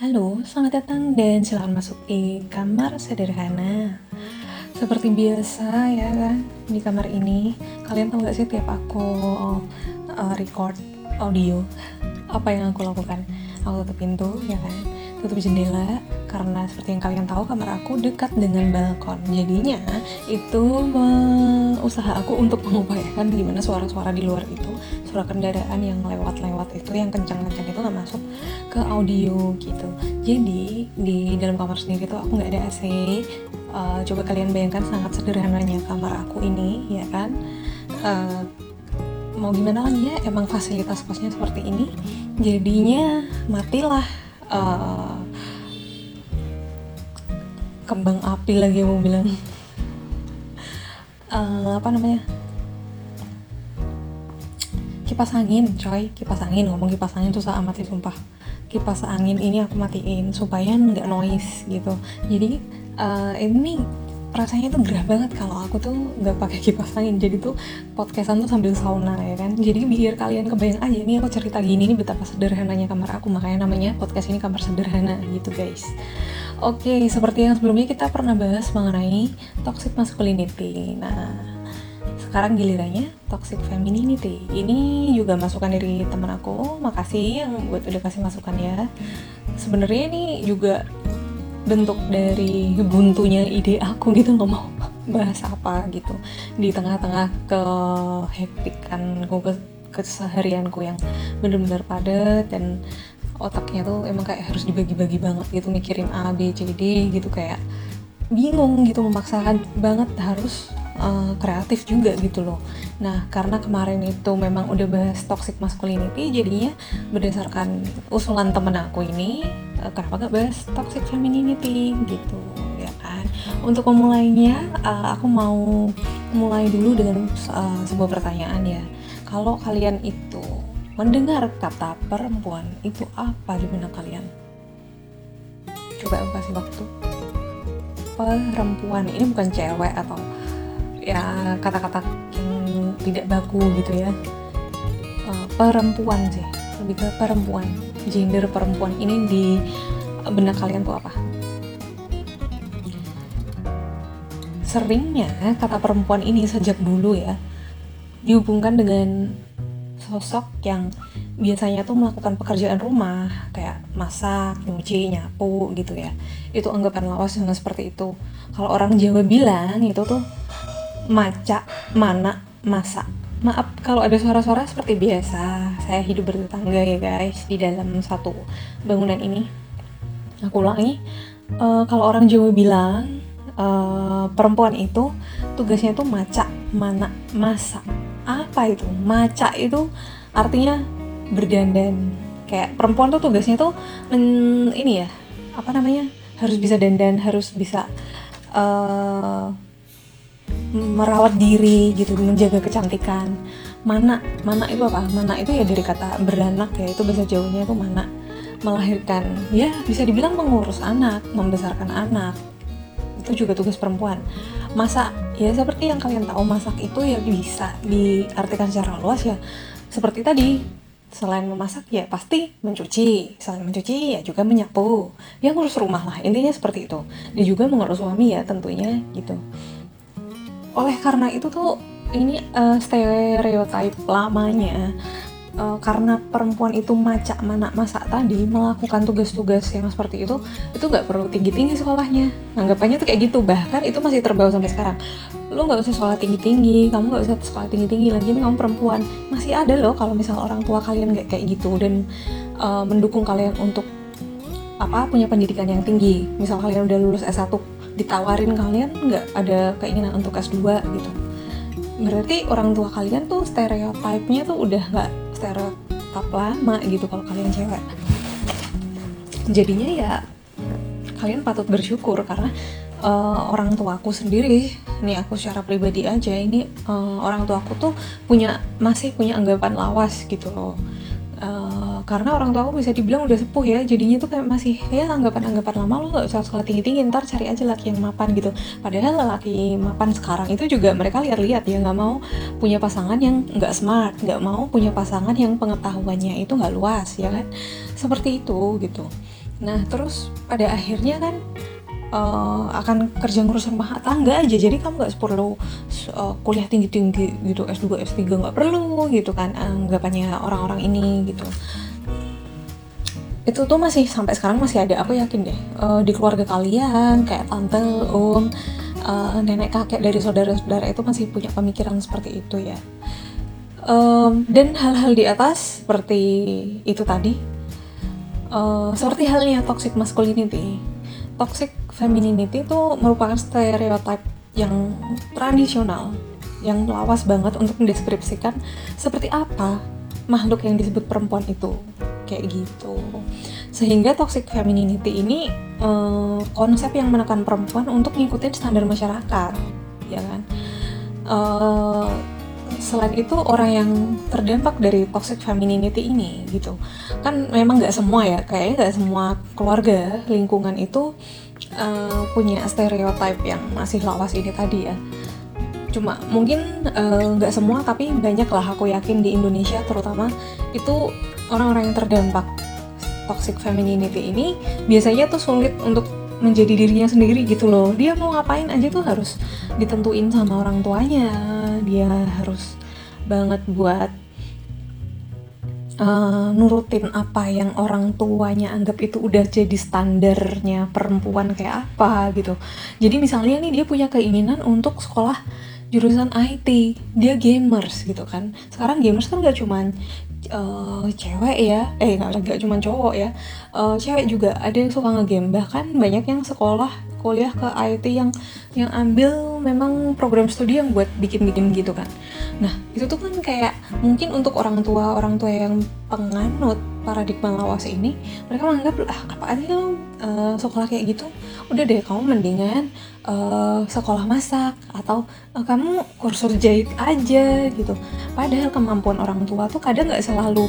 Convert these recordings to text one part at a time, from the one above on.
Halo, selamat datang dan silakan masuk di kamar sederhana. Seperti biasa ya kan, di kamar ini kalian tahu gak sih tiap aku uh, record audio apa yang aku lakukan? Aku tutup pintu ya kan, tutup jendela karena seperti yang kalian tahu kamar aku dekat dengan balkon. Jadinya itu usaha aku untuk mengupayakan gimana suara-suara di luar itu, suara kendaraan yang lewat-lewat itu yang kencang-kencang itu nggak masuk ke audio gitu. Jadi di dalam kamar sendiri tuh aku nggak ada AC. Uh, coba kalian bayangkan sangat sederhananya kamar aku ini ya kan. Uh, mau gimana lagi ya emang fasilitas kosnya seperti ini jadinya matilah uh, kembang api lagi mau bilang. Uh, apa namanya? Kipas angin coy. Kipas angin ngomong kipas angin tuh amat sih sumpah. Kipas angin ini aku matiin supaya nggak noise gitu. Jadi uh, ini rasanya tuh gerah banget kalau aku tuh nggak pakai kipas angin. Jadi tuh podcastan tuh sambil sauna ya kan? Jadi biar kalian kebayang aja nih aku cerita gini nih betapa sederhananya kamar aku. Makanya namanya podcast ini kamar sederhana gitu guys. Oke seperti yang sebelumnya kita pernah bahas mengenai toxic masculinity. Nah sekarang gilirannya toxic femininity. Ini juga masukan dari teman aku. Makasih yang buat udah kasih masukan ya. Sebenarnya ini juga bentuk dari buntunya ide aku gitu nggak mau bahas apa gitu. Di tengah-tengah ke hektikanku ke keseharianku yang bener-bener padat dan otaknya tuh emang kayak harus dibagi-bagi banget gitu mikirin A B C D gitu kayak bingung gitu memaksakan banget harus uh, kreatif juga gitu loh. Nah karena kemarin itu memang udah bahas toxic masculinity jadinya berdasarkan usulan temen aku ini uh, kenapa gak bahas toxic femininity gitu ya kan. Untuk memulainya uh, aku mau mulai dulu dengan uh, sebuah pertanyaan ya. Kalau kalian itu mendengar kata perempuan itu apa di benak kalian? Coba aku kasih waktu perempuan ini bukan cewek atau ya kata-kata yang tidak baku gitu ya uh, perempuan sih lebih ke perempuan gender perempuan ini di benak kalian tuh apa seringnya kata perempuan ini sejak dulu ya dihubungkan dengan sosok yang biasanya tuh melakukan pekerjaan rumah kayak masak, nyuci, nyapu gitu ya. Itu anggapan lawas dengan seperti itu. Kalau orang Jawa bilang itu tuh maca, mana, masa. Maaf kalau ada suara-suara seperti biasa. Saya hidup bertetangga ya guys di dalam satu bangunan ini. Aku ulangi, uh, kalau orang Jawa bilang uh, perempuan itu tugasnya tuh maca, mana, masa. Apa itu? Maca itu artinya berdandan. Kayak perempuan tuh tugasnya tuh men, ini ya apa namanya harus bisa dandan, harus bisa uh, merawat diri gitu menjaga kecantikan. Mana mana itu apa? Mana itu ya dari kata beranak ya itu bahasa jauhnya itu mana? Melahirkan ya bisa dibilang mengurus anak membesarkan anak. Itu juga tugas perempuan. Masak ya seperti yang kalian tahu masak itu ya bisa diartikan secara luas ya. Seperti tadi selain memasak ya pasti mencuci. Selain mencuci ya juga menyapu. Ya ngurus rumah lah intinya seperti itu. Dia juga mengurus suami ya tentunya gitu oleh karena itu tuh ini uh, stereotype lamanya uh, karena perempuan itu macak mana masak tadi melakukan tugas-tugas yang seperti itu itu nggak perlu tinggi-tinggi sekolahnya. Anggapannya tuh kayak gitu bahkan itu masih terbawa sampai sekarang. Lo nggak usah sekolah tinggi-tinggi kamu nggak usah sekolah tinggi-tinggi lagi kamu perempuan. Masih ada loh kalau misal orang tua kalian nggak kayak gitu dan uh, mendukung kalian untuk apa punya pendidikan yang tinggi. Misal kalian udah lulus S1 ditawarin kalian nggak ada keinginan untuk S2 gitu. Berarti orang tua kalian tuh stereotipnya tuh udah nggak stereotip lama gitu kalau kalian cewek. Jadinya ya kalian patut bersyukur karena uh, orang tuaku sendiri nih aku secara pribadi aja ini uh, orang tuaku tuh punya masih punya anggapan lawas gitu loh karena orang tua aku bisa dibilang udah sepuh ya jadinya tuh kayak masih ya anggapan-anggapan lama lo gak usah sekolah tinggi-tinggi ntar cari aja laki yang mapan gitu. Padahal laki mapan sekarang itu juga mereka lihat-lihat ya nggak mau punya pasangan yang nggak smart nggak mau punya pasangan yang pengetahuannya itu nggak luas ya kan? Seperti itu gitu. Nah terus pada akhirnya kan uh, akan kerja ngurus rumah tangga aja jadi kamu nggak perlu uh, kuliah tinggi tinggi gitu S2 S3 nggak perlu gitu kan anggapannya orang-orang ini gitu itu tuh masih sampai sekarang masih ada. Aku yakin deh uh, di keluarga kalian kayak tante om uh, nenek kakek dari saudara-saudara itu masih punya pemikiran seperti itu ya. Um, dan hal-hal di atas seperti itu tadi uh, seperti halnya toxic masculinity. Toxic femininity itu merupakan stereotip yang tradisional yang lawas banget untuk mendeskripsikan seperti apa makhluk yang disebut perempuan itu kayak gitu. Sehingga toxic femininity ini uh, konsep yang menekan perempuan untuk ngikutin standar masyarakat ya kan? Uh, selain itu orang yang terdampak dari toxic femininity ini gitu. Kan memang nggak semua ya kayaknya nggak semua keluarga lingkungan itu uh, punya stereotype yang masih lawas ini tadi ya cuma mungkin eh, nggak uh, semua tapi banyak lah aku yakin di Indonesia terutama itu orang-orang yang terdampak toxic femininity ini biasanya tuh sulit untuk menjadi dirinya sendiri gitu loh dia mau ngapain aja tuh harus ditentuin sama orang tuanya dia harus banget buat uh, nurutin apa yang orang tuanya anggap itu udah jadi standarnya perempuan kayak apa gitu. Jadi misalnya nih dia punya keinginan untuk sekolah jurusan IT, dia gamers gitu kan. Sekarang gamers kan gak cuman uh, cewek ya, eh nggak nggak cuma cowok ya, uh, cewek juga ada yang suka ngegame. Bahkan banyak yang sekolah kuliah ke IT yang yang ambil memang program studi yang buat bikin-bikin gitu kan. Nah itu tuh kan kayak mungkin untuk orang tua orang tua yang penganut paradigma lawas ini mereka menganggap ah apa aja lo uh, sekolah kayak gitu udah deh kamu mendingan uh, sekolah masak atau uh, kamu kursus jahit aja gitu padahal kemampuan orang tua tuh kadang nggak selalu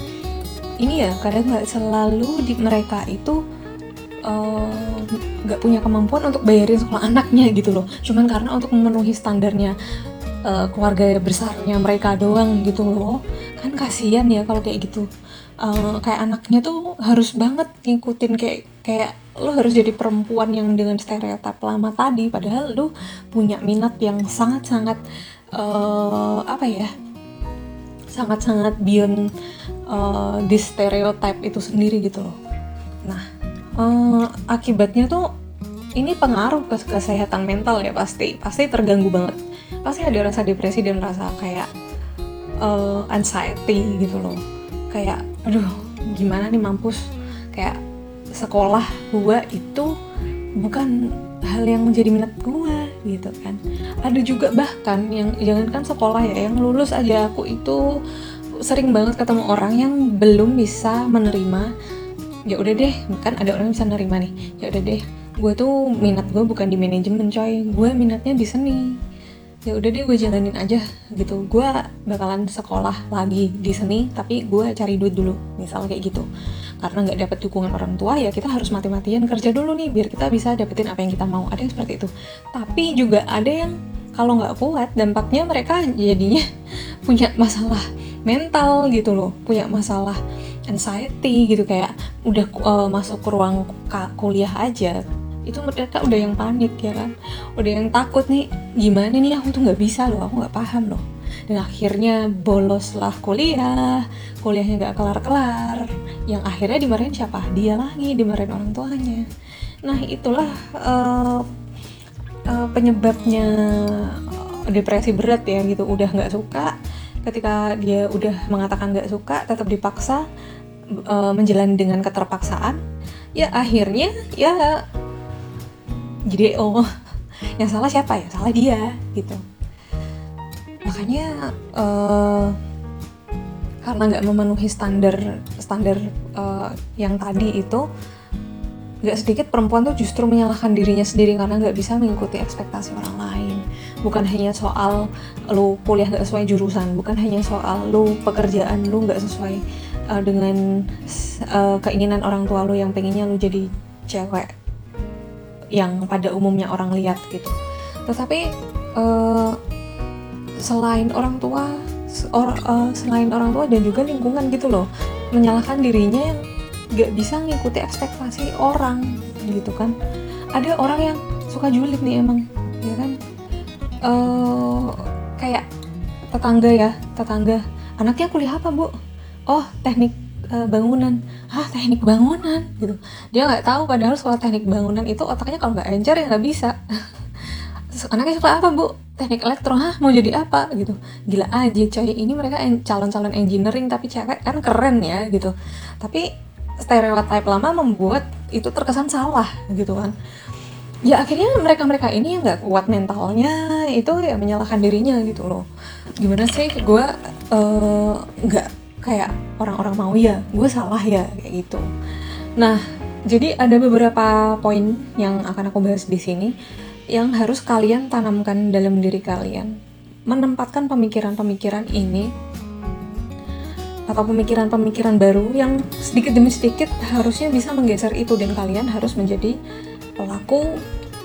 ini ya kadang nggak selalu di mereka itu nggak uh, punya kemampuan untuk bayarin sekolah anaknya gitu loh. Cuman karena untuk memenuhi standarnya uh, keluarga besarnya mereka doang gitu loh. Kan kasihan ya kalau kayak gitu. Uh, kayak anaknya tuh harus banget ngikutin kayak kayak lo harus jadi perempuan yang dengan stereotip lama tadi. Padahal lo punya minat yang sangat-sangat uh, apa ya sangat-sangat beyond uh, di stereotip itu sendiri gitu loh. Nah uh, akibatnya tuh ini pengaruh ke kesehatan mental ya pasti. Pasti terganggu banget. Pasti ada rasa depresi dan rasa kayak uh, anxiety gitu loh. Kayak aduh gimana nih mampus? Kayak sekolah gua itu bukan hal yang menjadi minat gua gitu kan. Ada juga bahkan yang jangankan sekolah ya yang lulus aja aku itu sering banget ketemu orang yang belum bisa menerima ya udah deh kan ada orang yang bisa menerima nih. Ya udah deh gue tuh minat gue bukan di manajemen coy. Gue minatnya di seni. Ya udah deh gue jalanin aja gitu. Gue bakalan sekolah lagi di seni tapi gue cari duit dulu misal kayak gitu. Karena nggak dapat dukungan orang tua ya kita harus mati-matian kerja dulu nih biar kita bisa dapetin apa yang kita mau. Ada yang seperti itu. Tapi juga ada yang kalau nggak kuat dampaknya mereka jadinya punya masalah mental gitu loh. Punya masalah anxiety gitu kayak udah uh, masuk ke ruang kuliah aja itu mereka udah yang panik ya kan? Udah yang takut nih gimana nih aku tuh nggak bisa loh aku nggak paham loh. Dan akhirnya boloslah kuliah kuliahnya nggak kelar-kelar. Yang akhirnya dimarahin siapa? Dia lagi dimarahin orang tuanya. Nah itulah uh, uh, penyebabnya depresi berat ya gitu. Udah nggak suka ketika dia udah mengatakan nggak suka tetap dipaksa uh, menjalani dengan keterpaksaan ya akhirnya ya jadi oh yang salah siapa ya? Salah dia gitu. Makanya uh, karena nggak memenuhi standar standar uh, yang tadi itu nggak sedikit perempuan tuh justru menyalahkan dirinya sendiri karena nggak bisa mengikuti ekspektasi orang lain bukan hanya soal lu kuliah nggak sesuai jurusan bukan hanya soal lu pekerjaan lu nggak sesuai uh, dengan uh, keinginan orang tua lu yang pengennya lu jadi cewek yang pada umumnya orang lihat gitu. Tetapi uh, selain orang tua or, uh, selain orang tua dan juga lingkungan gitu loh menyalahkan dirinya yang nggak bisa ngikuti ekspektasi orang gitu kan. Ada orang yang suka julid nih emang ya kan uh, kayak tetangga ya tetangga. Anaknya kuliah apa bu? Oh teknik uh, bangunan. Ah teknik bangunan? Gitu. Dia nggak tahu padahal soal teknik bangunan itu otaknya kalau nggak encer ya nggak bisa. Anaknya suka apa bu? Teknik elektro. Hah mau jadi apa? Gitu. Gila aja coy. Ini mereka calon-calon engineering tapi cewek kan keren ya gitu. Tapi stereotype lama membuat itu terkesan salah gitu kan ya akhirnya mereka-mereka ini yang nggak kuat mentalnya itu ya menyalahkan dirinya gitu loh. Gimana sih? Gue uh, nggak kayak orang-orang mau ya gue salah ya kayak gitu. Nah jadi ada beberapa poin yang akan aku bahas di sini yang harus kalian tanamkan dalam diri kalian. Menempatkan pemikiran-pemikiran ini atau pemikiran-pemikiran baru yang sedikit demi sedikit harusnya bisa menggeser itu dan kalian harus menjadi pelaku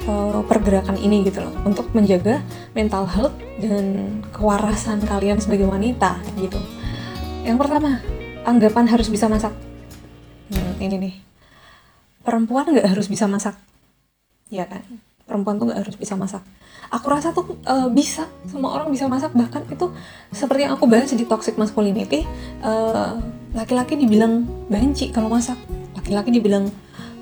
uh, pergerakan ini gitu loh untuk menjaga mental health dan kewarasan kalian sebagai wanita gitu. Yang pertama, anggapan harus bisa masak. Hmm, ini nih, perempuan nggak harus bisa masak, ya kan? perempuan tuh nggak harus bisa masak aku rasa tuh uh, bisa semua orang bisa masak bahkan itu seperti yang aku bahas di toxic masculinity uh, laki-laki dibilang banci kalau masak laki-laki dibilang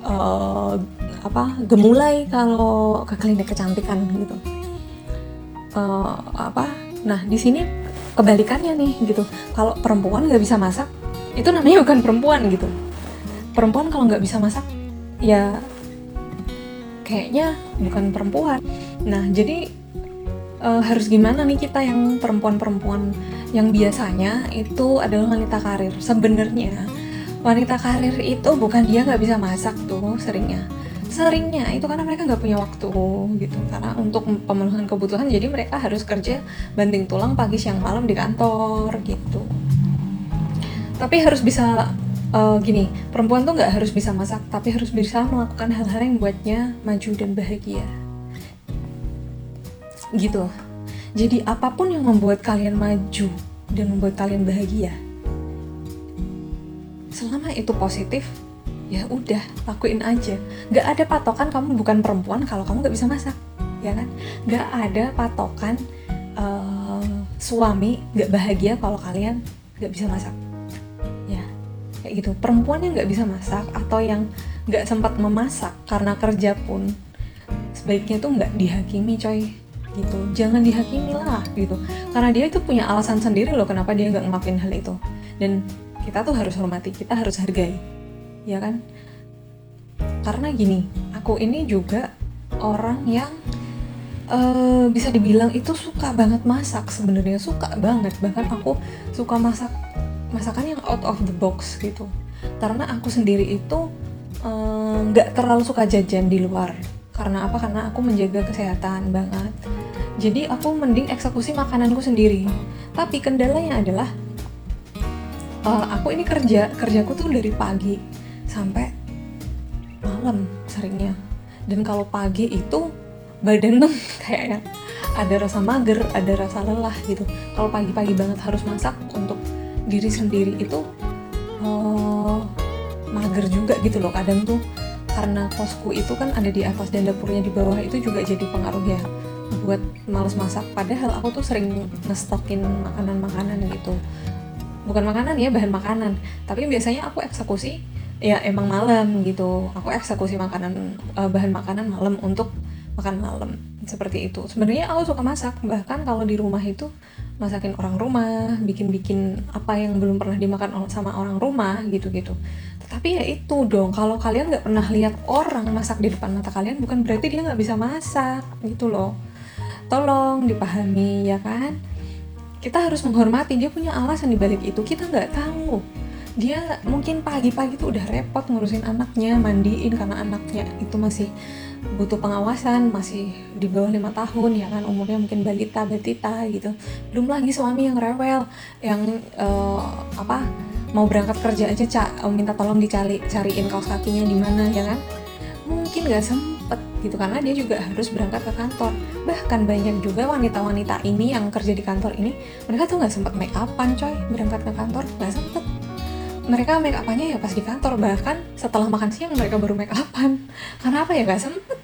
uh, apa gemulai kalau ke klinik kecantikan gitu uh, apa nah di sini kebalikannya nih gitu kalau perempuan nggak bisa masak itu namanya bukan perempuan gitu perempuan kalau nggak bisa masak ya kayaknya bukan perempuan. Nah, jadi uh, harus gimana nih kita yang perempuan-perempuan yang biasanya itu adalah wanita karir. Sebenarnya wanita karir itu bukan dia nggak bisa masak tuh seringnya. Seringnya itu karena mereka nggak punya waktu gitu. Karena untuk pemenuhan kebutuhan jadi mereka harus kerja banting tulang pagi siang malam di kantor gitu. Tapi harus bisa uh, gini perempuan tuh nggak harus bisa masak tapi harus bisa melakukan hal-hal yang membuatnya maju dan bahagia gitu jadi apa pun yang membuat kalian maju dan membuat kalian bahagia selama itu positif ya udah lakuin aja. Nggak ada patokan kamu bukan perempuan kalau kamu nggak bisa masak ya kan? Nggak ada patokan uh, suami nggak bahagia kalau kalian nggak bisa masak kayak gitu. Perempuan yang nggak bisa masak atau yang nggak sempat memasak karena kerja pun sebaiknya tuh nggak dihakimi coy. Gitu. Jangan dihakimi lah gitu. Karena dia itu punya alasan sendiri loh kenapa dia nggak ngelakuin hal itu. Dan kita tuh harus hormati kita harus hargai. Ya kan? Karena gini aku ini juga orang yang uh, bisa dibilang itu suka banget masak sebenarnya suka banget. Bahkan aku suka masak masakan yang out of the box gitu. Karena aku sendiri itu eh, nggak um, terlalu suka jajan di luar. Karena apa? Karena aku menjaga kesehatan banget. Jadi aku mending eksekusi makananku sendiri. Tapi kendalanya adalah uh, aku ini kerja kerjaku tuh dari pagi sampai malam seringnya. Dan kalau pagi itu badan tuh kayak ada rasa mager ada rasa lelah gitu. Kalau pagi-pagi banget harus masak untuk diri sendiri itu uh, mager juga gitu loh kadang tuh. Karena kosku itu kan ada di atas dan dapurnya di bawah itu juga jadi pengaruh ya buat males masak. Padahal aku tuh sering ngestokin makanan-makanan gitu bukan makanan ya bahan makanan. Tapi biasanya aku eksekusi ya emang malam gitu. Aku eksekusi makanan uh, bahan makanan malam untuk makan malam seperti itu. Sebenarnya aku suka masak bahkan kalau di rumah itu masakin orang rumah bikin-bikin apa yang belum pernah dimakan sama orang rumah gitu-gitu. Tapi ya itu dong kalau kalian nggak pernah lihat orang masak di depan mata kalian bukan berarti dia nggak bisa masak gitu loh. Tolong dipahami ya kan kita harus menghormati dia punya alasan di balik itu kita nggak tahu. Dia mungkin pagi-pagi tuh udah repot ngurusin anaknya mandiin karena anaknya itu masih butuh pengawasan masih di bawah lima tahun ya kan umurnya mungkin balita batita gitu. Belum lagi suami yang rewel yang uh, apa mau berangkat kerja aja cak minta tolong dicari cariin kaos kakinya di mana ya kan. Mungkin nggak sempet gitu karena dia juga harus berangkat ke kantor. Bahkan banyak juga wanita-wanita ini yang kerja di kantor ini mereka tuh nggak sempet make upan coy. Berangkat ke kantor nggak sempet. Mereka make upannya ya pas di kantor. Bahkan setelah makan siang mereka baru make upan. Karena apa ya? Nggak sempet.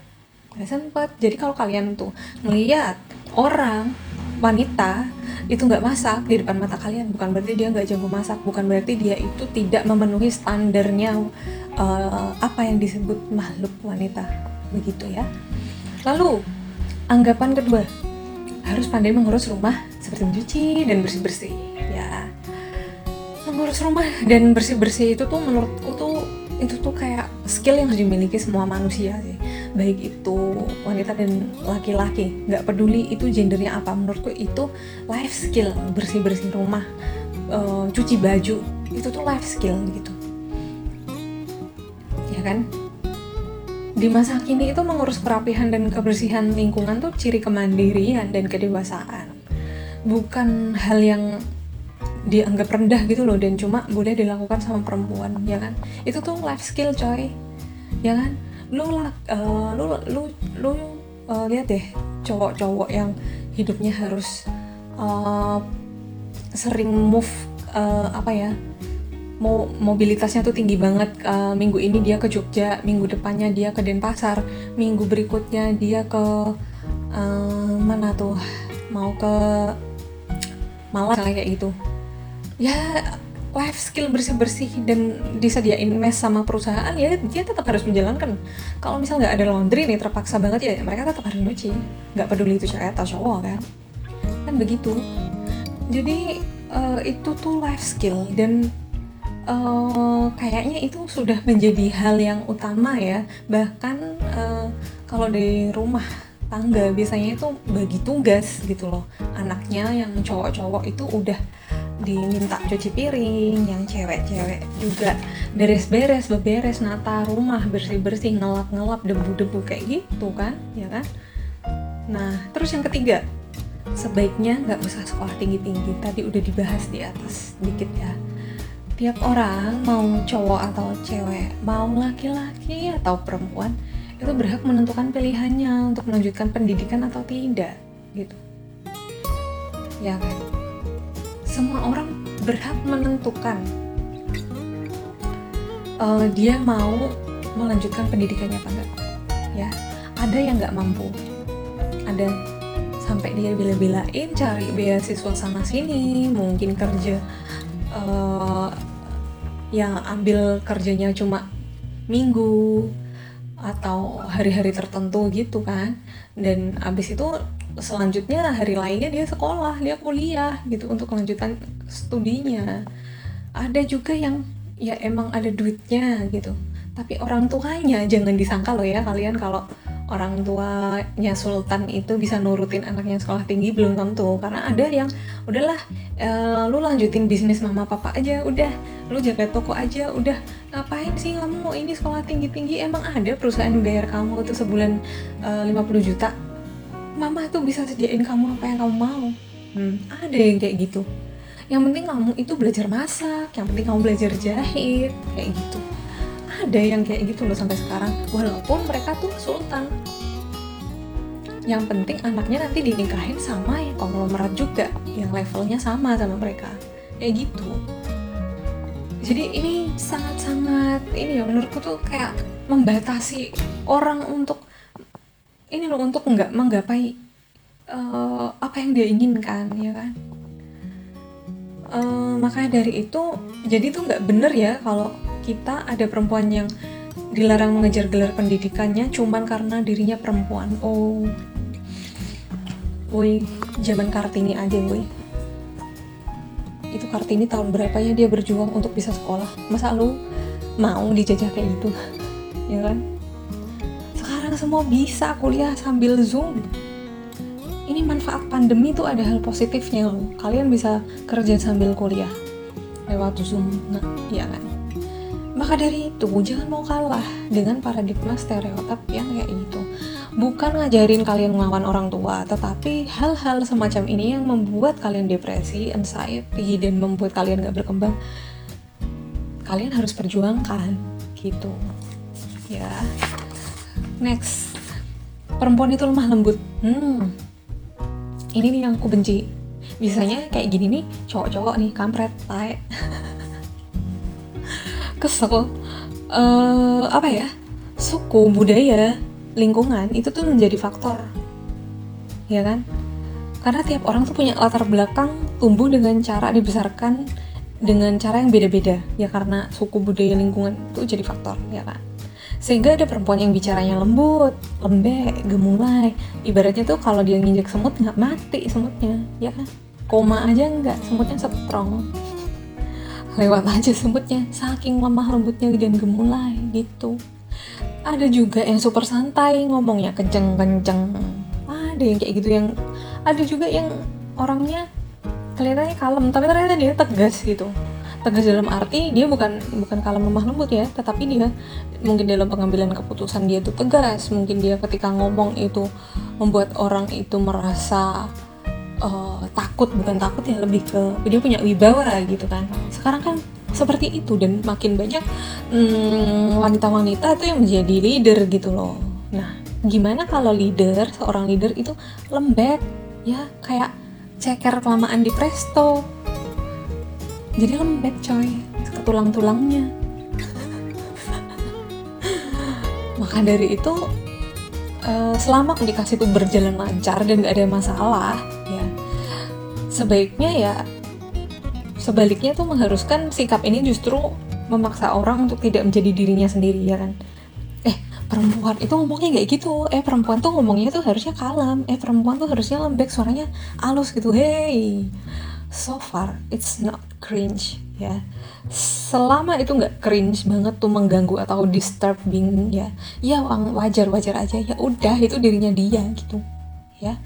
Nggak sempet. Jadi kalau kalian tuh melihat orang wanita itu nggak masak di depan mata kalian bukan berarti dia nggak jago masak bukan berarti dia itu tidak memenuhi standarnya uh, apa yang disebut makhluk wanita begitu ya. Lalu anggapan kedua. Harus pandai mengurus rumah seperti mencuci dan bersih bersih ya. Mengurus rumah dan bersih bersih itu tuh menurutku tuh itu tuh kayak skill yang harus dimiliki semua manusia sih. Baik itu wanita dan laki-laki. Nggak peduli itu gendernya apa. Menurutku itu life skill bersih bersih rumah uh, cuci baju. Itu tuh life skill gitu. Ya kan di masa kini itu mengurus kerapihan dan kebersihan lingkungan tuh ciri kemandirian dan kedewasaan. Bukan hal yang dianggap rendah gitu loh dan cuma boleh dilakukan sama perempuan ya kan? Itu tuh life skill coy. Ya kan? Lu uh, lu lu lu uh, lihat deh cowok-cowok yang hidupnya harus uh, sering move uh, apa ya mau mobilitasnya tuh tinggi banget. Uh, minggu ini dia ke Jogja minggu depannya dia ke Denpasar minggu berikutnya dia ke uh, mana tuh? Mau ke Malang kayak gitu. Ya life skill bersih-bersih dan disediain mes sama perusahaan ya dia tetap harus menjalankan. Kalau misal nggak ada laundry nih terpaksa banget ya mereka tetap harus nyuci. Nggak peduli itu cewek atau cowok kan? Kan begitu. Jadi uh, itu tuh life skill dan uh, kayaknya itu sudah menjadi hal yang utama ya. Bahkan uh, kalau di rumah tangga biasanya itu bagi tugas gitu loh. Anaknya yang cowok-cowok itu udah diminta cuci piring yang cewek-cewek juga beres-beres beberes nata rumah bersih-bersih ngelap-ngelap debu-debu kayak gitu kan ya kan? Nah terus yang ketiga sebaiknya nggak usah sekolah tinggi-tinggi. Tadi udah dibahas di atas sedikit ya tiap orang mau cowok atau cewek mau laki-laki atau perempuan itu berhak menentukan pilihannya untuk melanjutkan pendidikan atau tidak gitu. Ya kan? Semua orang berhak menentukan. Uh, dia mau melanjutkan pendidikannya apa enggak ya. Ada yang nggak mampu. Ada sampai dia bila-bilain cari beasiswa sana sini mungkin kerja uh, yang ambil kerjanya cuma minggu atau hari-hari tertentu gitu kan. Dan abis itu selanjutnya hari lainnya dia sekolah dia kuliah gitu untuk kelanjutan studinya. Ada juga yang ya emang ada duitnya gitu. Tapi orang tuanya jangan disangka loh ya kalian kalau orang tuanya sultan itu bisa nurutin anaknya sekolah tinggi belum tentu. Karena ada yang udahlah e, lu lanjutin bisnis mama papa aja udah. Lu jaga toko aja udah. Ngapain sih kamu mau ini sekolah tinggi tinggi emang ada perusahaan bayar kamu tuh sebulan e, 50 juta? Mama tuh bisa sediain kamu apa yang kamu mau. Hmm, ada yang kayak gitu. Yang penting kamu itu belajar masak yang penting kamu belajar jahit kayak gitu ada yang kayak gitu loh sampai sekarang. Walaupun mereka tuh sultan. Yang penting anaknya nanti dinikahin sama yang konglomerat juga yang levelnya sama sama mereka. Kayak gitu. Jadi ini sangat-sangat ini ya menurutku tuh kayak membatasi orang untuk ini loh untuk nggak menggapai uh, apa yang dia inginkan ya kan? Uh, makanya dari itu jadi tuh nggak bener ya kalau kita ada perempuan yang dilarang mengejar gelar pendidikannya cuman karena dirinya perempuan. Oh. Woi zaman kartini aja woi. Itu kartini tahun berapa ya dia berjuang untuk bisa sekolah? Masa lu mau dijajah kayak gitu? Ya kan? Sekarang semua bisa kuliah sambil zoom. Ini manfaat pandemi tuh ada hal positifnya loh. Kalian bisa kerja sambil kuliah lewat zoom. Nah iya kan maka dari itu jangan mau kalah dengan paradigma stereotip yang kayak gitu. Bukan ngajarin kalian melawan orang tua tetapi hal-hal semacam ini yang membuat kalian depresi anxiety dan membuat kalian gak berkembang. Kalian harus perjuangkan gitu. Ya. Next. Perempuan itu lemah lembut. Hmm. Ini nih yang aku benci. Biasanya kayak gini nih cowok-cowok nih kampret tae kesel. Uh, apa ya? Suku budaya lingkungan itu tuh menjadi faktor. Ya kan? Karena tiap orang tuh punya latar belakang tumbuh dengan cara dibesarkan dengan cara yang beda-beda. Ya karena suku budaya lingkungan itu jadi faktor ya kan? Sehingga ada perempuan yang bicaranya lembut, lembek, gemulai. Ibaratnya tuh kalau dia nginjek semut nggak mati semutnya ya kan? Koma aja nggak semutnya strong lewat aja semutnya saking lemah lembutnya dan gemulai gitu. Ada juga yang super santai ngomongnya kenceng-kenceng. Ada yang kayak gitu yang ada juga yang orangnya kelihatannya kalem tapi ternyata dia tegas gitu. Tegas dalam arti dia bukan bukan kalem lemah lembut ya tetapi dia mungkin dalam pengambilan keputusan dia itu tegas. Mungkin dia ketika ngomong itu membuat orang itu merasa uh, takut bukan takut ya lebih ke dia punya wibawa gitu kan. Sekarang kan seperti itu dan makin banyak hmm, wanita-wanita tuh yang menjadi leader gitu loh. Nah gimana kalau leader seorang leader itu lembek ya kayak ceker kelamaan di presto. Jadi lembek coy ke tulang-tulangnya maka dari itu uh, selama komunikasi itu berjalan lancar dan gak ada masalah sebaiknya ya sebaliknya tuh mengharuskan sikap ini justru memaksa orang untuk tidak menjadi dirinya sendiri ya kan? Eh perempuan itu ngomongnya kayak gitu. Eh perempuan tuh ngomongnya tuh harusnya kalem. Eh perempuan tuh harusnya lembek suaranya halus gitu. Hey so far it's not cringe ya. Selama itu nggak cringe banget tuh mengganggu atau disturbing ya. Ya wajar wajar aja. Ya udah itu dirinya dia gitu ya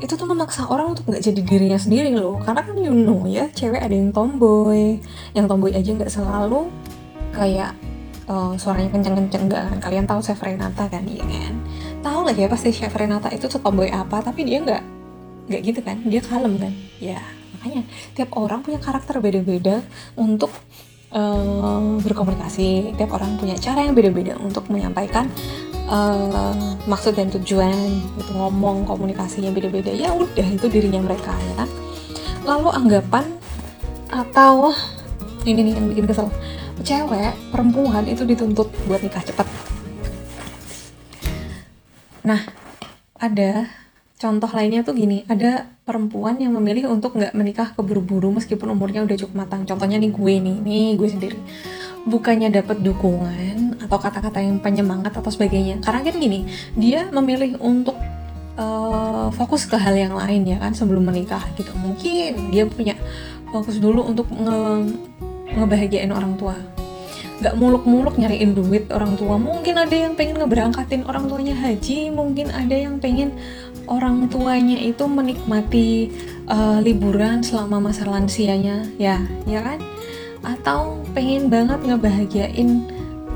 itu tuh memaksa orang untuk nggak jadi dirinya sendiri loh. Karena kan you know ya cewek ada yang tomboy. Yang tomboy aja nggak selalu kayak uh, suaranya kenceng-kenceng gak kan. Kalian tahu Chef Renata kan? Iya kan? Tahu lah ya pasti Chef Renata itu tomboy apa tapi dia nggak nggak gitu kan? Dia kalem kan? Ya makanya tiap orang punya karakter beda-beda untuk uh, berkomunikasi. Tiap orang punya cara yang beda-beda untuk menyampaikan uh, maksud dan tujuan itu ngomong komunikasinya beda-beda ya udah itu dirinya mereka ya kan? Lalu anggapan atau ini nih yang bikin kesel cewek perempuan itu dituntut buat nikah cepat. Nah ada contoh lainnya tuh gini ada perempuan yang memilih untuk nggak menikah keburu-buru meskipun umurnya udah cukup matang. Contohnya nih gue nih nih gue sendiri bukannya dapat dukungan atau kata-kata yang penyemangat atau sebagainya. Karena kan gini dia memilih untuk uh, fokus ke hal yang lain ya kan sebelum menikah gitu. Mungkin dia punya fokus dulu untuk nge ngebahagiain orang tua. Nggak muluk-muluk nyariin duit orang tua. Mungkin ada yang pengen ngeberangkatin orang tuanya haji mungkin ada yang pengen orang tuanya itu menikmati uh, liburan selama masa lansianya. Ya ya kan atau pengen banget ngebahagiain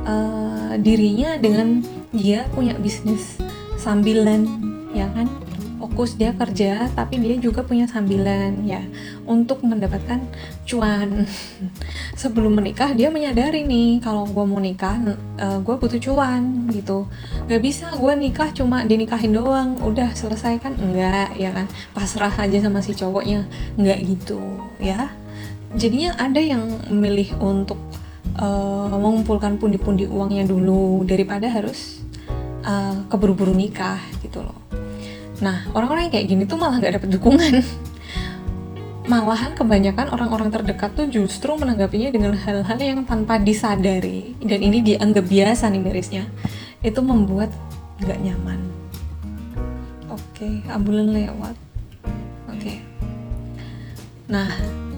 uh, dirinya dengan dia punya bisnis sambilan ya kan? Fokus dia kerja tapi dia juga punya sambilan ya. Untuk mendapatkan cuan. Sebelum menikah dia menyadari nih kalau gue mau nikah uh, eh, gue butuh cuan gitu. Gak bisa gue nikah cuma dinikahin doang. Udah selesai kan? Enggak ya kan? Pasrah aja sama si cowoknya. Enggak gitu ya jadinya ada yang memilih untuk uh, mengumpulkan pundi-pundi uangnya dulu daripada harus uh, keburu-buru nikah gitu loh. Nah orang-orang yang kayak gini tuh malah gak dapet dukungan. Malahan kebanyakan orang-orang terdekat tuh justru menanggapinya dengan hal-hal yang tanpa disadari dan ini dianggap biasa nih mirisnya. Itu membuat gak nyaman. Oke, okay, ambulan lewat. Oke. Okay. Nah,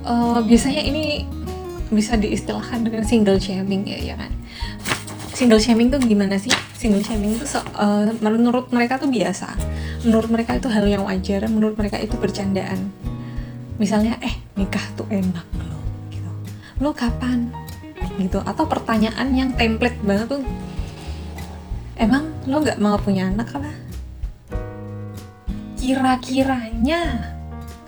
uh, biasanya ini bisa diistilahkan dengan single shaming ya ya kan? Single shaming tuh gimana sih? Single shaming so, uh, menurut mereka tuh biasa. Menurut mereka itu hal yang wajar menurut mereka itu bercandaan. Misalnya eh nikah tuh enak loh gitu. Lo kapan? Gitu. Atau pertanyaan yang template banget tuh emang lo nggak mau punya anak apa? Kira-kiranya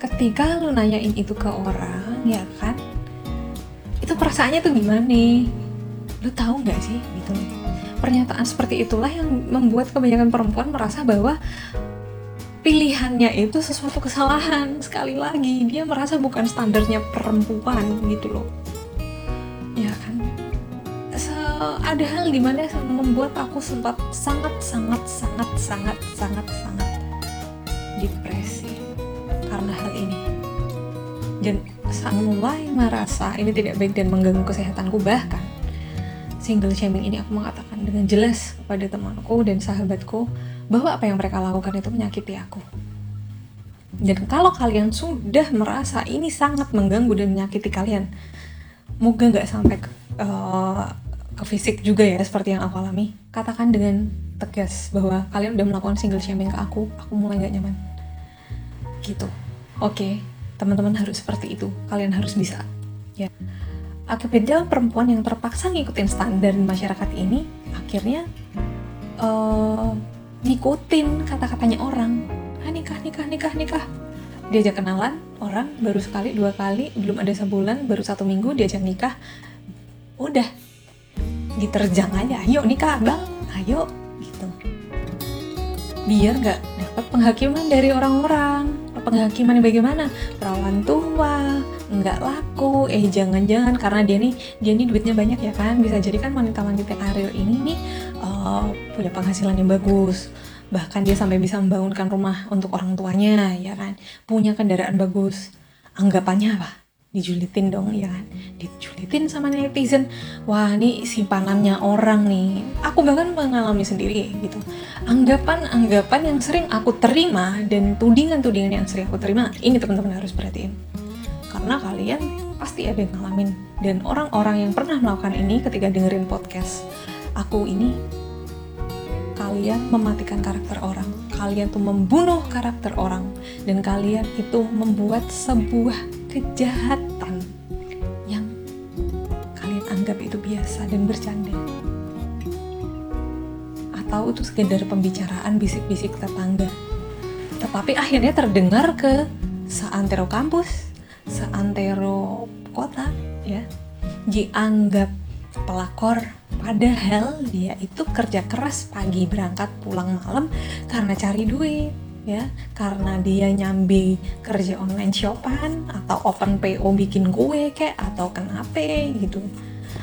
ketika lu nanyain itu ke orang ya kan? Itu perasaannya tuh gimana? Nih lu tahu nggak sih gitu? Pernyataan seperti itulah yang membuat kebanyakan perempuan merasa bahwa pilihannya itu sesuatu kesalahan. Sekali lagi dia merasa bukan standarnya perempuan gitu loh. Ya kan? Uh, ada hal di mana membuat aku sempat sangat sangat sangat sangat sangat sangat depresi karena hal ini. Dan saat mulai merasa ini tidak baik dan mengganggu kesehatanku bahkan single shaming ini aku mengatakan dengan jelas kepada temanku dan sahabatku bahwa apa yang mereka lakukan itu menyakiti aku. Dan kalau kalian sudah merasa ini sangat mengganggu dan menyakiti kalian moga nggak sampai ke, uh, ke fisik juga ya seperti yang aku alami. Katakan dengan tegas bahwa kalian udah melakukan single shaming ke aku aku mulai nggak nyaman. Gitu oke okay, teman-teman harus seperti itu. Kalian harus bisa. Ya. Akibatnya perempuan yang terpaksa ngikutin standar masyarakat ini akhirnya uh, ngikutin kata-katanya orang. Ah, nikah nikah nikah nikah. Diajak kenalan orang baru sekali dua kali belum ada sebulan baru satu minggu diajak nikah. Udah. Diterjang aja ayo nikah bang. Ayo. Gitu. Biar nggak dapat penghakiman dari orang-orang penghakiman bagaimana? Perawan tua nggak laku. Eh jangan-jangan karena dia nih dia nih duitnya banyak ya kan? Bisa jadi kan wanita-wanita karir ini nih uh, punya penghasilan yang bagus. Bahkan dia sampai bisa membangunkan rumah untuk orang tuanya ya kan? Punya kendaraan bagus. Anggapannya apa dijulitin dong ya kan? Dijulitin sama netizen. Wah ini simpanannya orang nih. Aku bahkan mengalami sendiri gitu. Anggapan-anggapan yang sering aku terima dan tudingan-tudingan yang sering aku terima ini teman-teman harus perhatiin. Karena kalian pasti ada yang ngalamin. Dan orang-orang yang pernah melakukan ini ketika dengerin podcast aku ini kalian mematikan karakter orang. Kalian tuh membunuh karakter orang. Dan kalian itu membuat sebuah kejahatan yang kalian anggap itu biasa dan bercanda. Atau itu sekedar pembicaraan bisik-bisik tetangga. Tetapi akhirnya terdengar ke seantero kampus seantero kota ya dianggap pelakor. Padahal dia itu kerja keras pagi berangkat pulang malam karena cari duit ya karena dia nyambi kerja online shopan atau open PO bikin kue kayak atau kenapa gitu.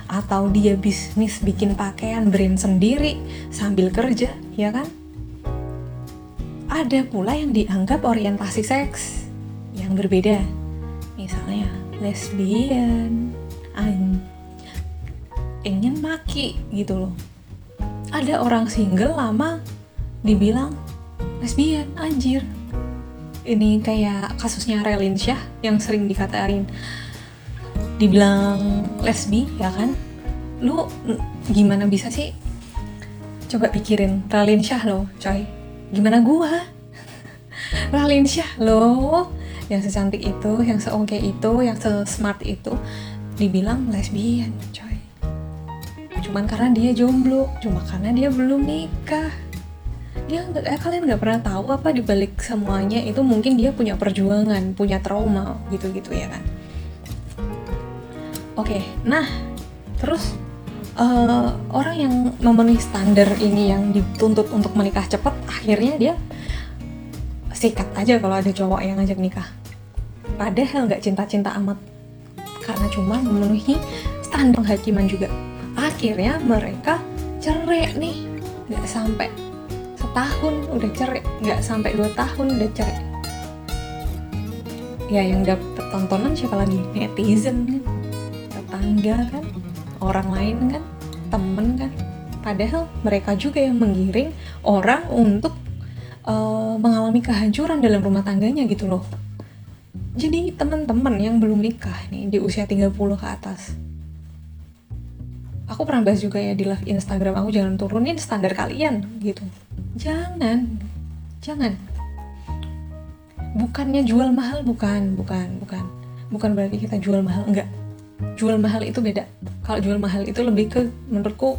Atau dia bisnis bikin pakaian brand sendiri sambil kerja ya kan? Ada pula yang dianggap orientasi seks yang berbeda. Misalnya lesbian ingin maki gitu loh. Ada orang single lama dibilang lesbian anjir. Ini kayak kasusnya Relin Syah yang sering dikatain. Dibilang lesbi ya kan? Lu gimana bisa sih? Coba pikirin Relin Syah lo coy. Gimana gua? Relin Syah lo yang secantik itu yang seoke itu yang sesmart itu dibilang lesbian coy. Cuman karena dia jomblo cuma karena dia belum nikah dia eh, kalian nggak pernah tahu apa dibalik semuanya itu mungkin dia punya perjuangan punya trauma gitu gitu ya kan? Oke okay, nah terus uh, orang yang memenuhi standar ini yang dituntut untuk menikah cepat akhirnya dia sikat aja kalau ada cowok yang ngajak nikah. Padahal nggak cinta-cinta amat karena cuma memenuhi standar penghakiman juga. Akhirnya mereka cerai nih nggak sampai setahun udah cerai. Nggak sampai dua tahun udah cerai. Ya yang dapet tontonan siapa lagi? Netizen kan? Tetangga kan? Orang lain kan? Temen kan? Padahal mereka juga yang menggiring orang untuk uh, mengalami kehancuran dalam rumah tangganya gitu loh. Jadi teman-teman yang belum nikah nih di usia 30 ke atas. Aku pernah bahas juga ya di live Instagram aku jangan turunin standar kalian gitu jangan. Jangan. Bukannya jual mahal bukan bukan bukan. Bukan berarti kita jual mahal enggak. Jual mahal itu beda. Kalau jual mahal itu lebih ke menurutku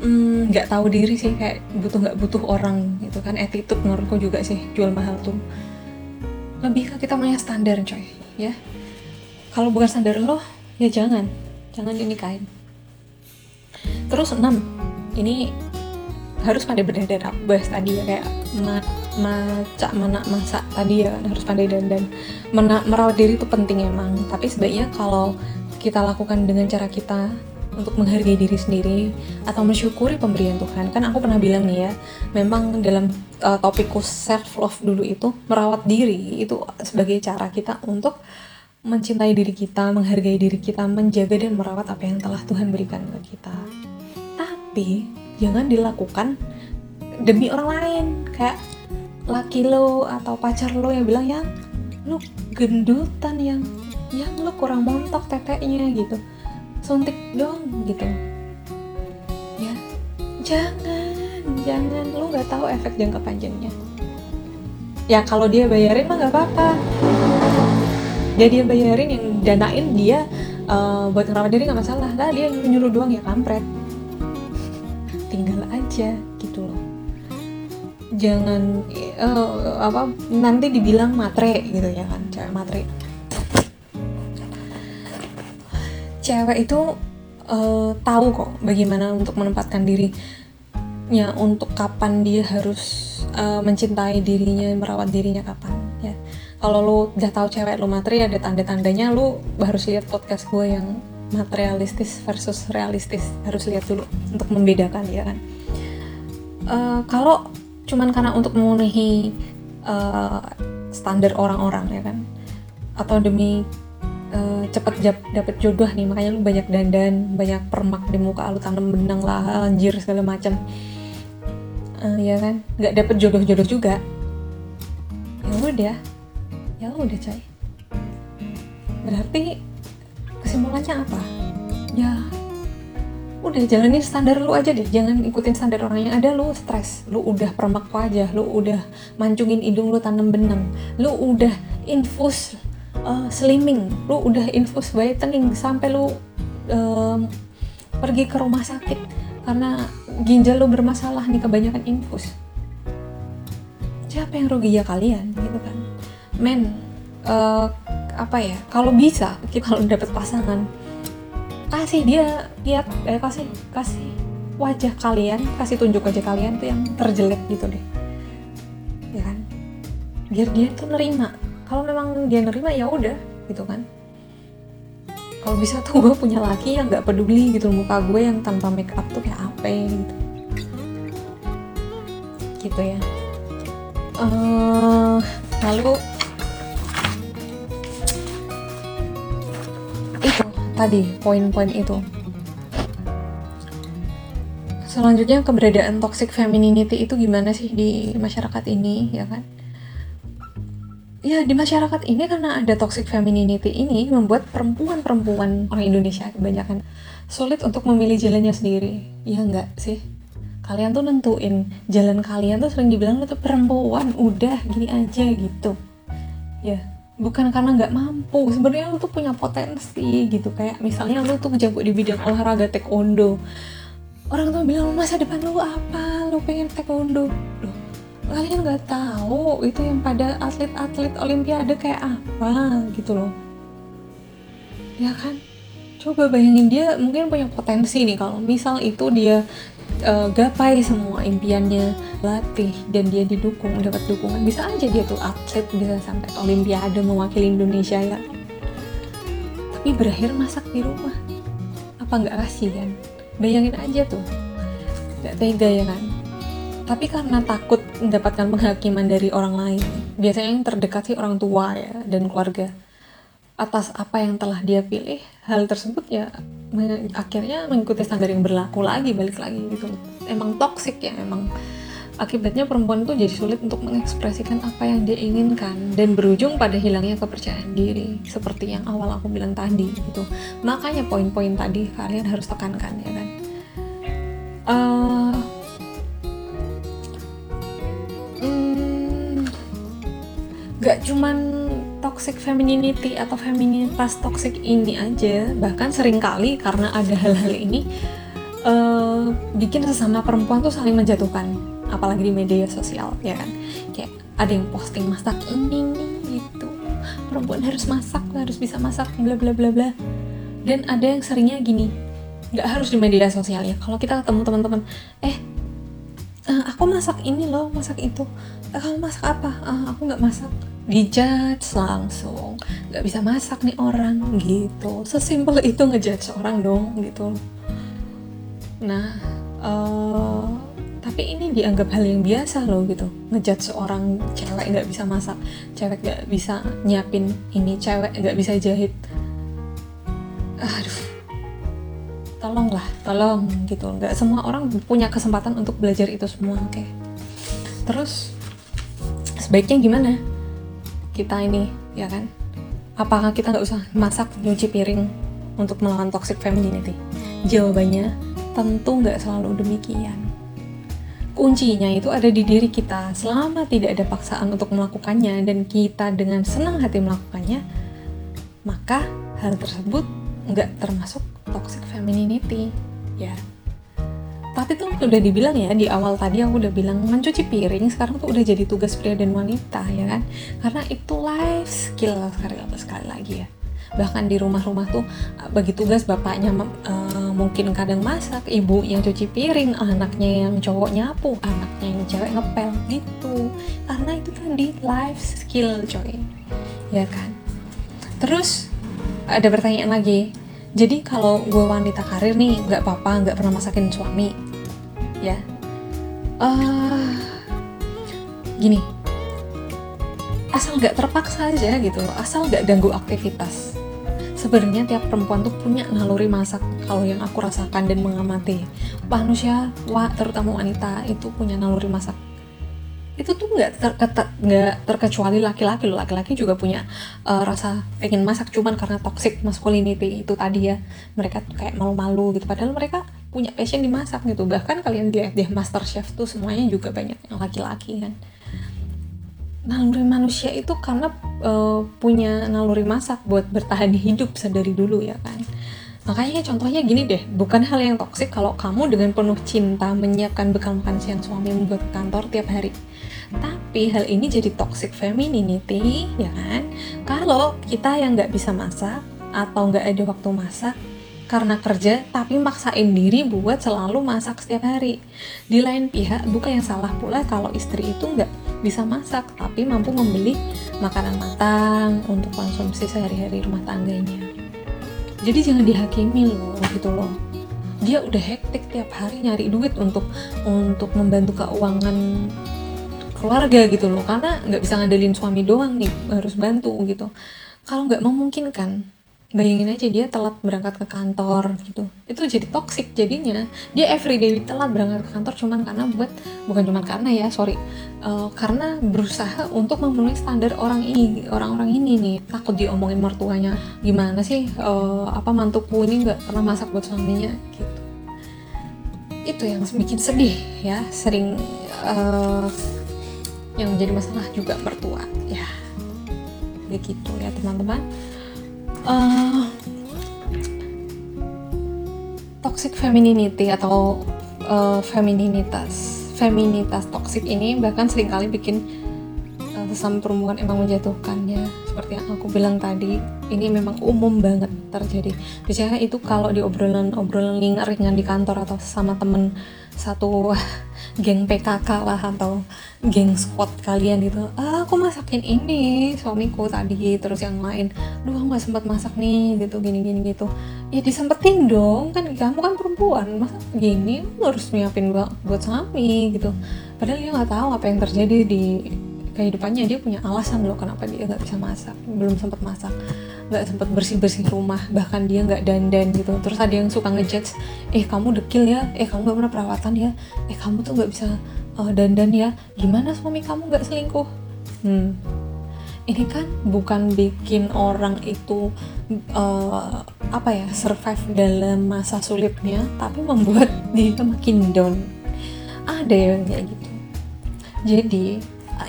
hmm, nggak mm, tahu diri sih kayak butuh nggak butuh orang gitu kan. Attitude menurutku juga sih jual mahal tuh. Lebih ke kita punya standar coy ya. Kalau bukan standar lo ya jangan. Jangan dinikahin. Terus enam. Ini harus pandai berdandan. Aku bahas tadi ya kayak ma maca mana masak tadi ya harus pandai dandan. Mena merawat diri itu penting emang. Tapi sebaiknya kalau kita lakukan dengan cara kita untuk menghargai diri sendiri atau mensyukuri pemberian Tuhan. Kan aku pernah bilang nih ya memang dalam uh, topikku self love dulu itu merawat diri itu sebagai cara kita untuk mencintai diri kita, menghargai diri kita, menjaga dan merawat apa yang telah Tuhan berikan ke kita. Tapi jangan dilakukan demi orang lain. Kayak laki lo atau pacar lo yang bilang yang lu gendutan yang yang lu kurang montok teteknya gitu. Suntik dong gitu. Ya jangan jangan. Lu nggak tahu efek jangka panjangnya. Ya kalau dia bayarin mah nggak apa-apa. Dia dia bayarin yang danain dia uh, buat ngerawat diri nggak masalah. Lah dia nyuruh doang ya kampret tinggal aja gitu loh. Jangan uh, apa nanti dibilang matre gitu ya kan cewek matre. Cewek itu uh, tahu kok bagaimana untuk menempatkan dirinya untuk kapan dia harus uh, mencintai dirinya merawat dirinya kapan ya. Kalau lu udah tahu cewek lu materi ada tanda-tandanya lu harus lihat podcast gue yang materialistis versus realistis harus lihat dulu untuk membedakan ya kan? Uh, kalau cuman karena untuk memenuhi uh, standar orang-orang ya kan? Atau demi uh, cepet dapet jodoh nih makanya lu banyak dandan banyak permak di muka lu tanam benang lah anjir segala macam uh, ya kan? Nggak dapet jodoh-jodoh juga. Ya udah. Ya udah coy. Berarti kesimpulannya apa? Ya udah jalanin standar lu aja deh. Jangan ikutin standar orang yang ada. Lu stres. Lu udah permak wajah lu udah mancungin hidung lu tanam benang. Lu udah infus uh, slimming. Lu udah infus whitening sampai lu um, pergi ke rumah sakit. Karena ginjal lu bermasalah nih kebanyakan infus. Siapa yang rugi? Ya kalian gitu kan. Men uh, apa ya kalau bisa kalau dapet pasangan kasih dia lihat eh kasih kasih wajah kalian kasih tunjuk wajah kalian tuh yang terjelek gitu deh. Ya kan? Biar dia tuh nerima. Kalau memang dia nerima ya udah gitu kan? Kalau bisa tuh gue punya laki yang nggak peduli gitu muka gue yang tanpa make up tuh kayak apa gitu. Gitu ya. Uh, lalu tadi poin-poin itu. Selanjutnya keberadaan toxic femininity itu gimana sih di masyarakat ini ya kan? Ya di masyarakat ini karena ada toxic femininity ini membuat perempuan-perempuan orang Indonesia kebanyakan sulit untuk memilih jalannya sendiri. Ya enggak sih? Kalian tuh nentuin jalan kalian tuh sering dibilang itu perempuan udah gini aja gitu. Ya, bukan karena nggak mampu. Sebenarnya lu tuh punya potensi gitu. Kayak misalnya lu tuh jago di bidang olahraga taekwondo. Orang tuh bilang masa depan lu apa? Lu pengen taekwondo? Loh kalian nggak tahu itu yang pada atlet-atlet olimpiade kayak apa gitu loh. Ya kan? Coba bayangin dia mungkin punya potensi nih. Kalau misal itu dia uh, gapai semua impiannya latih dan dia didukung dapat dukungan. Bisa aja dia tuh atlet bisa sampai olimpiade mewakili Indonesia ya. Tapi berakhir masak di rumah. Apa nggak kan bayangin aja tuh. Nggak tega ya kan? Tapi karena takut mendapatkan penghakiman dari orang lain. Biasanya yang terdekat sih orang tua ya dan keluarga atas apa yang telah dia pilih hal tersebut ya akhirnya mengikuti standar yang berlaku lagi balik lagi gitu. Emang toxic ya emang akibatnya perempuan tuh jadi sulit untuk mengekspresikan apa yang dia inginkan dan berujung pada hilangnya kepercayaan diri seperti yang awal aku bilang tadi gitu. Makanya poin-poin tadi kalian harus tekankan ya kan? Uh, hmm, gak cuman toxic femininity atau feminitas toxic ini aja bahkan sering kali karena ada hal-hal ini uh, bikin sesama perempuan tuh saling menjatuhkan apalagi di media sosial ya kan? Kayak ada yang posting masak ini nih gitu perempuan harus masak harus bisa masak bla bla bla bla. Dan ada yang seringnya gini nggak harus di media sosial ya. Kalau kita ketemu teman-teman eh uh, aku masak ini loh masak itu. Uh, kamu masak apa? Uh, aku nggak masak dijudge langsung. Nggak bisa masak nih orang gitu. Sesimpel itu ngejudge orang dong gitu. Nah uh, tapi ini dianggap hal yang biasa loh gitu. Ngejat seorang cewek nggak bisa masak. Cewek nggak bisa nyiapin ini cewek nggak bisa jahit. Aduh. Tolonglah tolong gitu. Nggak semua orang punya kesempatan untuk belajar itu semua oke. Okay? terus sebaiknya gimana kita ini ya kan apakah kita nggak usah masak nyuci piring untuk melawan toxic femininity jawabannya tentu nggak selalu demikian kuncinya itu ada di diri kita. Selama tidak ada paksaan untuk melakukannya dan kita dengan senang hati melakukannya, maka hal tersebut nggak termasuk toxic femininity, ya. Tapi itu udah dibilang ya di awal tadi aku udah bilang mencuci piring sekarang tuh udah jadi tugas pria dan wanita ya kan? Karena itu life skill sekali sekali lagi ya. Bahkan di rumah-rumah tuh bagi tugas bapaknya uh, mungkin kadang masak ibu yang cuci piring anaknya yang cowok nyapu anaknya yang cewek ngepel gitu. Karena itu tadi life skill coy. Ya kan? Terus ada pertanyaan lagi. Jadi kalau gue wanita karir nih nggak apa-apa nggak pernah masakin suami ya. Uh, gini. Asal nggak terpaksa aja gitu asal nggak ganggu aktivitas. Sebenarnya tiap perempuan tuh punya naluri masak kalau yang aku rasakan dan mengamati. Manusia wa, terutama wanita itu punya naluri masak. Itu tuh nggak ter, nggak terkecuali laki-laki loh. Laki-laki juga punya uh, rasa pengen masak cuman karena toxic masculinity itu tadi ya. Mereka tuh kayak malu-malu gitu. Padahal mereka punya passion di masak gitu. Bahkan kalian lihat deh master chef tuh semuanya juga banyak yang laki-laki kan. Naluri manusia itu karena uh, punya naluri masak buat bertahan hidup sedari dulu ya kan. Makanya contohnya gini deh bukan hal yang toksik kalau kamu dengan penuh cinta menyiapkan bekal makan siang suami buat kantor tiap hari. Tapi hal ini jadi toxic femininity ya kan. Kalau kita yang nggak bisa masak atau nggak ada waktu masak karena kerja tapi maksain diri buat selalu masak setiap hari. Di lain pihak bukan yang salah pula kalau istri itu nggak bisa masak tapi mampu membeli makanan matang untuk konsumsi sehari-hari rumah tangganya. Jadi jangan dihakimi loh gitu loh. Dia udah hektik tiap hari nyari duit untuk untuk membantu keuangan keluarga gitu loh. Karena nggak bisa ngandelin suami doang nih harus bantu gitu. Kalau nggak memungkinkan bayangin aja dia telat berangkat ke kantor gitu. Itu jadi toxic jadinya. Dia everyday telat berangkat ke kantor cuman karena buat bukan cuma karena ya sorry. Uh, karena berusaha untuk memenuhi standar orang ini orang-orang ini nih. Takut diomongin mertuanya. Gimana sih uh, apa mantuku ini nggak pernah masak buat suaminya? Gitu. Itu yang bikin sedih ya sering uh, yang menjadi masalah juga mertua ya. Begitu ya teman-teman uh, toxic femininity atau uh, femininitas feminitas toxic ini bahkan sering kali bikin uh, sesama perempuan emang menjatuhkan ya seperti yang aku bilang tadi ini memang umum banget terjadi. Biasanya itu kalau di obrolan obrolan ringan di kantor atau sama temen satu geng PKK lah atau geng squad kalian gitu. Ah aku masakin ini suamiku tadi terus yang lain. Duh nggak sempat masak nih gitu gini gini gitu. Ya disempetin dong kan kamu kan perempuan masa gini harus nyiapin buat, buat suami gitu. Padahal dia nggak tahu apa yang terjadi di kehidupannya dia punya alasan loh kenapa dia nggak bisa masak belum sempat masak nggak sempat bersih bersih rumah bahkan dia nggak dandan gitu. Terus ada yang suka ngejudge eh kamu dekil ya eh kamu gak pernah perawatan ya eh kamu tuh nggak bisa uh, dandan ya gimana suami kamu nggak selingkuh? Hmm. Ini kan bukan bikin orang itu uh, apa ya survive dalam masa sulitnya tapi membuat dia makin down. Ada yang kayak gitu. Jadi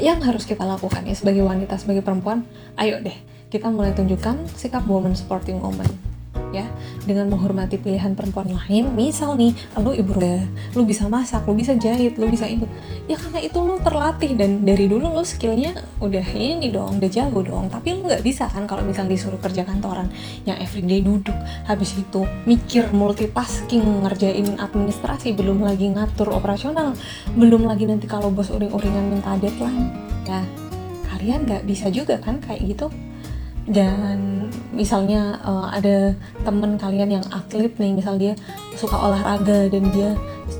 yang harus kita lakukan ya sebagai wanita sebagai perempuan ayo deh kita mulai tunjukkan sikap woman supporting woman ya. Dengan menghormati pilihan perempuan lain misal nih lu ibu rumah lu bisa masak lu bisa jahit lu bisa itu. Ya karena itu lu terlatih dan dari dulu lu skillnya udah ini dong udah jago dong. Tapi lu nggak bisa kan kalau misal disuruh kerja kantoran. Yang everyday duduk habis itu mikir multitasking ngerjain administrasi belum lagi ngatur operasional belum lagi nanti kalau bos uring-uringan minta deadline. Ya kalian nggak bisa juga kan kayak gitu dan misalnya uh, ada temen kalian yang atlet nih misal dia suka olahraga dan dia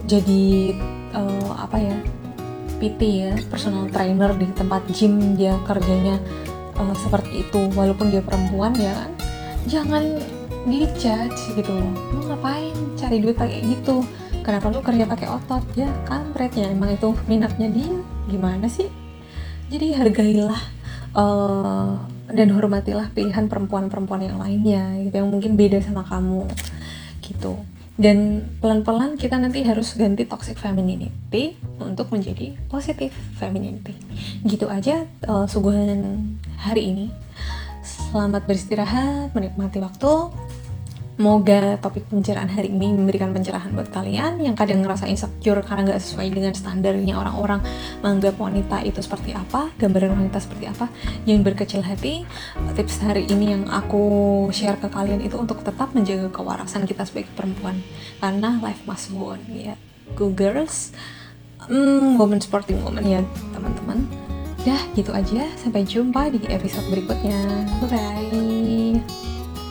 jadi uh, apa ya PT ya personal trainer di tempat gym dia kerjanya uh, seperti itu. Walaupun dia perempuan ya kan jangan dijudge gitu loh. Lu ngapain cari duit kayak gitu? Kenapa lu kerja pakai otot? Ya kampretnya emang itu minatnya dia. Gimana sih? Jadi hargailah uh, dan hormatilah pilihan perempuan-perempuan yang lainnya gitu yang mungkin beda sama kamu gitu. Dan pelan-pelan kita nanti harus ganti toxic femininity untuk menjadi positive femininity. Gitu aja uh, suguhan hari ini. Selamat beristirahat menikmati waktu Semoga topik pencerahan hari ini memberikan pencerahan buat kalian yang kadang ngerasa insecure karena nggak sesuai dengan standarnya orang-orang menganggap wanita itu seperti apa, gambaran wanita seperti apa. Jangan berkecil hati. Tips hari ini yang aku share ke kalian itu untuk tetap menjaga kewarasan kita sebagai perempuan karena life must go on ya. Go girls, mm, woman sporting woman ya teman-teman. Ya gitu aja. Sampai jumpa di episode berikutnya. Bye bye.